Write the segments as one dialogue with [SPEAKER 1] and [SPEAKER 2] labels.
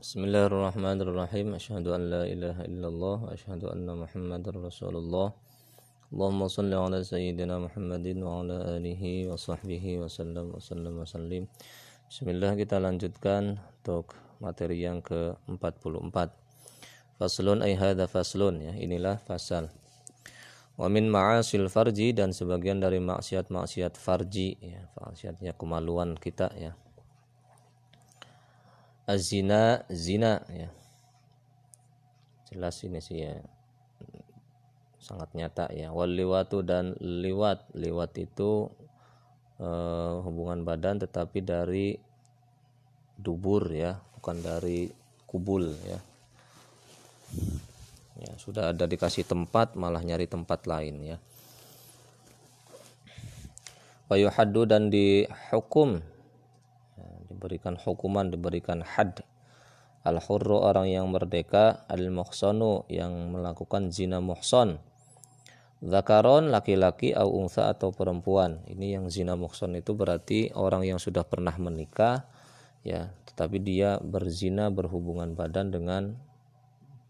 [SPEAKER 1] Bismillahirrahmanirrahim. Asyhadu an la ilaha illallah wa asyhadu anna Muhammadar Rasulullah. Allahumma salli ala sayyidina Muhammadin wa ala alihi wa sahbihi wa sallam wa sallam wa sallim. Bismillah kita lanjutkan untuk materi yang ke-44. Faslun ay hadha faslun ya. Inilah fasal. Wa min ma'asil farji dan sebagian dari maksiat-maksiat farji ya, maksiatnya kemaluan kita ya azina zina ya. Jelas ini sih ya. Sangat nyata ya. Wal liwatu dan liwat. Liwat itu eh, hubungan badan tetapi dari dubur ya. Bukan dari kubul ya. Ya sudah ada dikasih tempat malah nyari tempat lain ya. Wayuhaddu dan dihukum diberikan hukuman, diberikan had. Al-hurru orang yang merdeka, al-muhsanu yang melakukan zina muhson. Zakaron laki-laki au unsa atau perempuan. Ini yang zina muhson itu berarti orang yang sudah pernah menikah ya, tetapi dia berzina berhubungan badan dengan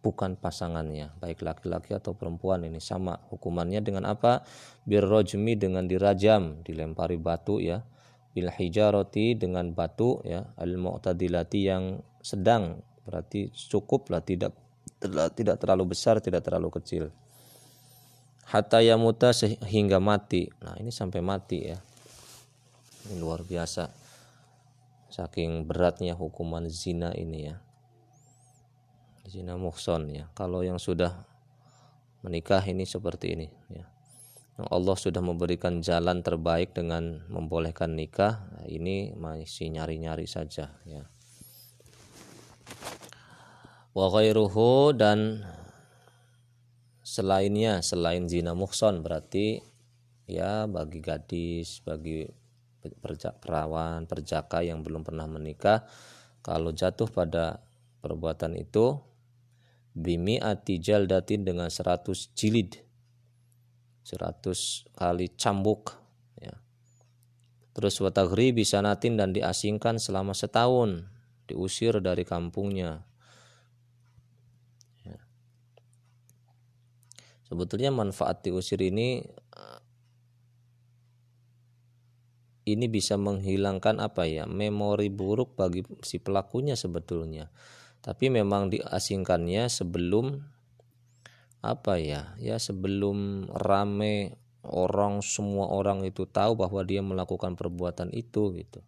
[SPEAKER 1] bukan pasangannya, baik laki-laki atau perempuan ini sama hukumannya dengan apa? Birrojmi dengan dirajam, dilempari batu ya bil hijarati dengan batu ya. Al mu'tadilati yang sedang berarti cukup lah tidak tidak terlalu besar tidak terlalu kecil. Hatta yamuta sehingga mati. Nah ini sampai mati ya. Ini luar biasa. Saking beratnya hukuman zina ini ya. Zina muhson ya. Kalau yang sudah menikah ini seperti ini ya Allah sudah memberikan jalan terbaik dengan membolehkan nikah. Ini masih nyari-nyari saja ya. Wa ghairuhu dan selainnya selain zina muhson berarti ya bagi gadis bagi perawan perjaka yang belum pernah menikah kalau jatuh pada perbuatan itu bimi atijal datin dengan 100 jilid 100 kali cambuk ya. Terus watagri bisa natin dan diasingkan selama setahun, diusir dari kampungnya. Ya. Sebetulnya manfaat diusir ini ini bisa menghilangkan apa ya memori buruk bagi si pelakunya sebetulnya. Tapi memang diasingkannya sebelum apa ya? Ya sebelum rame orang semua orang itu tahu bahwa dia melakukan perbuatan itu gitu.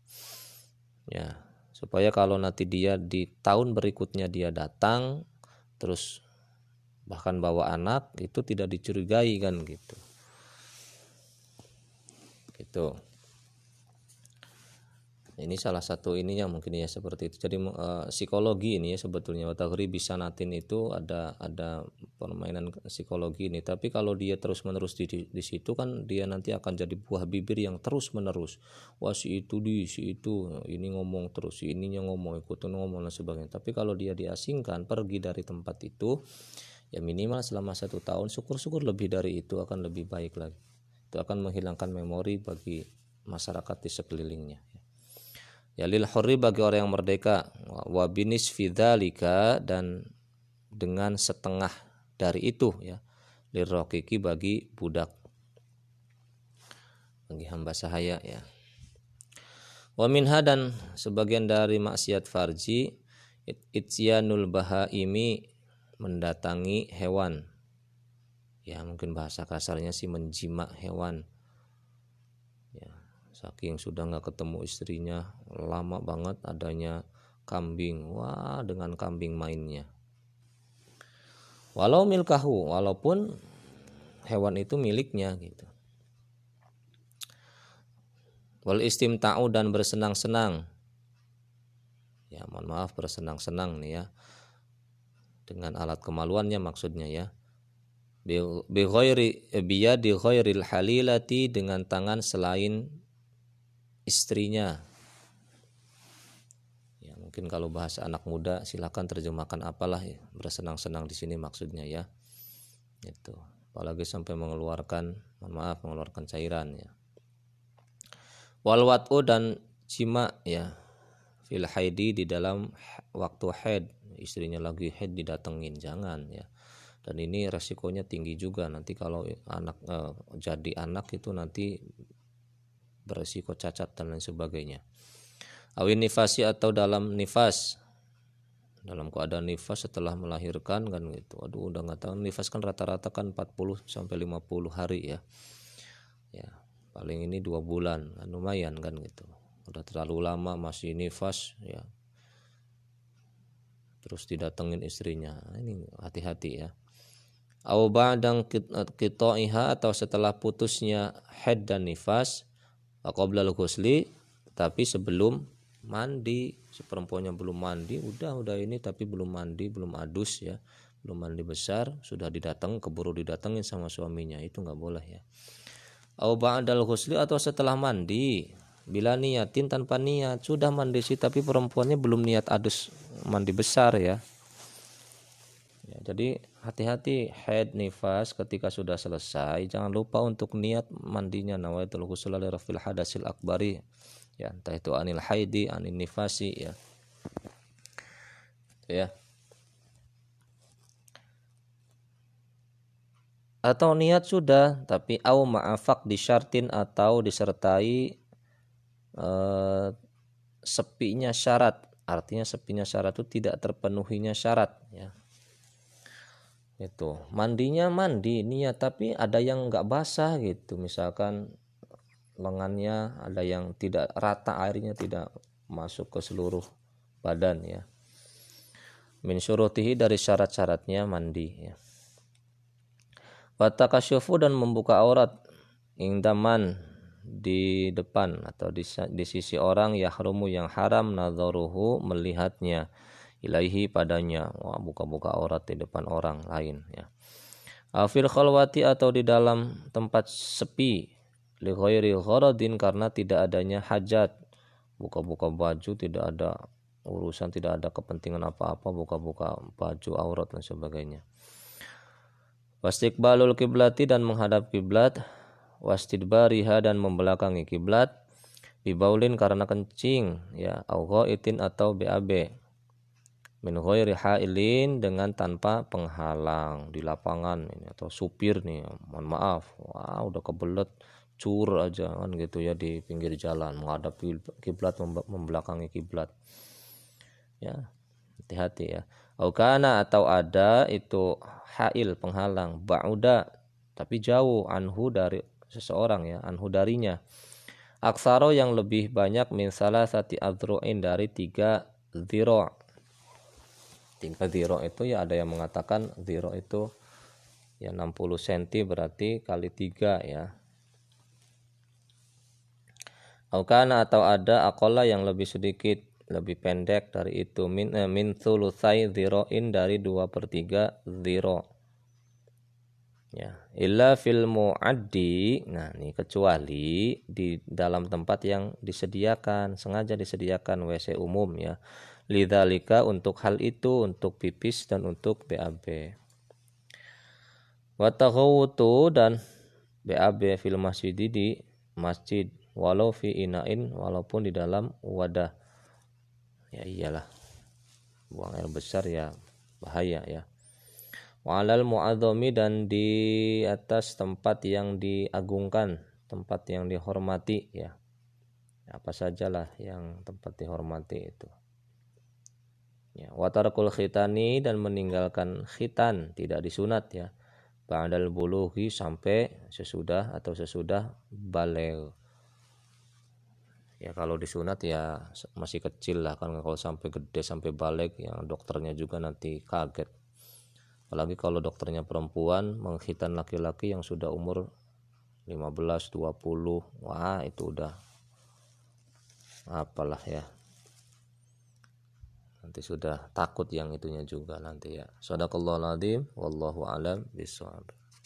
[SPEAKER 1] Ya supaya kalau nanti dia di tahun berikutnya dia datang terus bahkan bawa anak itu tidak dicurigai kan gitu. Gitu. Ini salah satu ininya mungkin ya seperti itu. Jadi uh, psikologi ini ya sebetulnya watagri bisa natin itu ada ada permainan psikologi ini. Tapi kalau dia terus menerus di, di, situ kan dia nanti akan jadi buah bibir yang terus menerus wah si itu di si itu ini ngomong terus si ininya ngomong ikutin ngomong dan sebagainya. Tapi kalau dia diasingkan pergi dari tempat itu ya minimal selama satu tahun syukur-syukur lebih dari itu akan lebih baik lagi. Itu akan menghilangkan memori bagi masyarakat di sekelilingnya. Ya lil hurri bagi orang yang merdeka. Wa binis fidzalika dan dengan setengah dari itu ya. Lirokiki bagi budak. Bagi hamba sahaya ya. Wa minha dan sebagian dari maksiat farji ityanul bahaimi mendatangi hewan. Ya mungkin bahasa kasarnya sih menjimak hewan. Saking sudah nggak ketemu istrinya lama banget adanya kambing. Wah dengan kambing mainnya walau milkahu walaupun hewan itu miliknya gitu. Wal istimta'u dan bersenang-senang. Ya mohon maaf bersenang-senang nih ya. Dengan alat kemaluannya maksudnya ya. Bi ghairi biyadi ghairil halilati dengan tangan selain istrinya. Mungkin kalau bahasa anak muda silakan terjemahkan apalah ya, bersenang-senang di sini maksudnya ya. Itu. Apalagi sampai mengeluarkan, maaf, mengeluarkan cairan ya. Walwatu dan cima ya. fil haidi di dalam waktu haid istrinya lagi haid didatengin jangan ya dan ini resikonya tinggi juga nanti kalau anak eh, jadi anak itu nanti beresiko cacat dan lain sebagainya awin nifasi atau dalam nifas. Dalam keadaan nifas setelah melahirkan kan gitu. Aduh udah nggak tahu. Nifas kan rata-rata kan 40 sampai 50 hari ya. Ya paling ini dua bulan. Kan lumayan kan gitu. Udah terlalu lama masih nifas ya. Terus didatengin istrinya. Ini hati-hati ya. Au ba'dang iha atau setelah putusnya head dan nifas qabla ghusli tapi sebelum mandi. Si perempuannya belum mandi udah udah ini tapi belum mandi belum adus ya. Belum mandi besar sudah didatang keburu didatengin sama suaminya itu nggak boleh ya. Au ba'dal ghusli atau setelah mandi. Bila niatin tanpa niat sudah mandi sih tapi perempuannya belum niat adus mandi besar ya. Ya, jadi hati-hati head nifas ketika sudah selesai jangan lupa untuk niat mandinya. Nawaitul ghusl li rafil hadasil akbari ya entah itu anil haidi anil nifasi ya. Ya. Atau niat sudah tapi au ma'afak disyartin atau disertai eh, sepinya syarat. Artinya sepinya syarat itu tidak terpenuhinya syarat ya. Itu. Mandinya mandi niat tapi ada yang nggak basah gitu. Misalkan lengannya ada yang tidak rata airnya tidak masuk ke seluruh badan ya. Min syurutihi dari syarat-syaratnya mandi ya. Watakashufu dan membuka aurat ingdaman di depan atau di, di sisi orang yahrumu yang haram nadharuhu melihatnya ilaihi padanya. Wah buka-buka aurat di depan orang lain ya. Afir khalwati atau di dalam tempat sepi li gharadin karena tidak adanya hajat. Buka-buka baju tidak ada urusan tidak ada kepentingan apa-apa buka-buka baju aurat dan sebagainya. Wastiqbalul kiblati dan menghadap kiblat wastidbariha dan membelakangi kiblat bibaulin karena kencing ya au itin atau BAB min ghairi hailin dengan tanpa penghalang di lapangan ini atau supir nih mohon maaf. Wah udah kebelet cur aja kan gitu ya di pinggir jalan menghadap kiblat membelakangi kiblat. Ya hati-hati ya. Aukana atau ada itu hail penghalang ba'uda tapi jauh anhu dari seseorang ya anhu darinya. Aksaro yang lebih banyak min salah sati adru'in dari tiga ziro tingkat zero itu ya ada yang mengatakan zero itu ya 60 cm berarti kali 3 ya Aukana atau ada akola yang lebih sedikit lebih pendek dari itu. Min eh, min sulusai in dari 2 per 3 zero ya illa fil muaddi. Nah ini kecuali di dalam tempat yang disediakan sengaja disediakan WC umum ya. Lidzalika untuk hal itu untuk pipis dan untuk BAB watahawutu dan BAB fil masjid di masjid walau fi inain walaupun di dalam wadah. Ya iyalah. Buang air besar ya bahaya ya. Walal mu'adhami dan di atas tempat yang diagungkan, tempat yang dihormati ya. Apa sajalah yang tempat dihormati itu. Ya watarakul khitani dan meninggalkan khitan tidak disunat ya. Ba'dal buluhi sampai sesudah atau sesudah balik ya kalau disunat ya masih kecil lah kan. Kalau sampai gede sampai balik yang dokternya juga nanti kaget. Apalagi kalau dokternya perempuan menghitan laki-laki yang sudah umur 15 20 wah itu udah apalah ya. Nanti sudah takut yang itunya juga nanti ya. Sadaqallahu alazim wallahu alam bisawab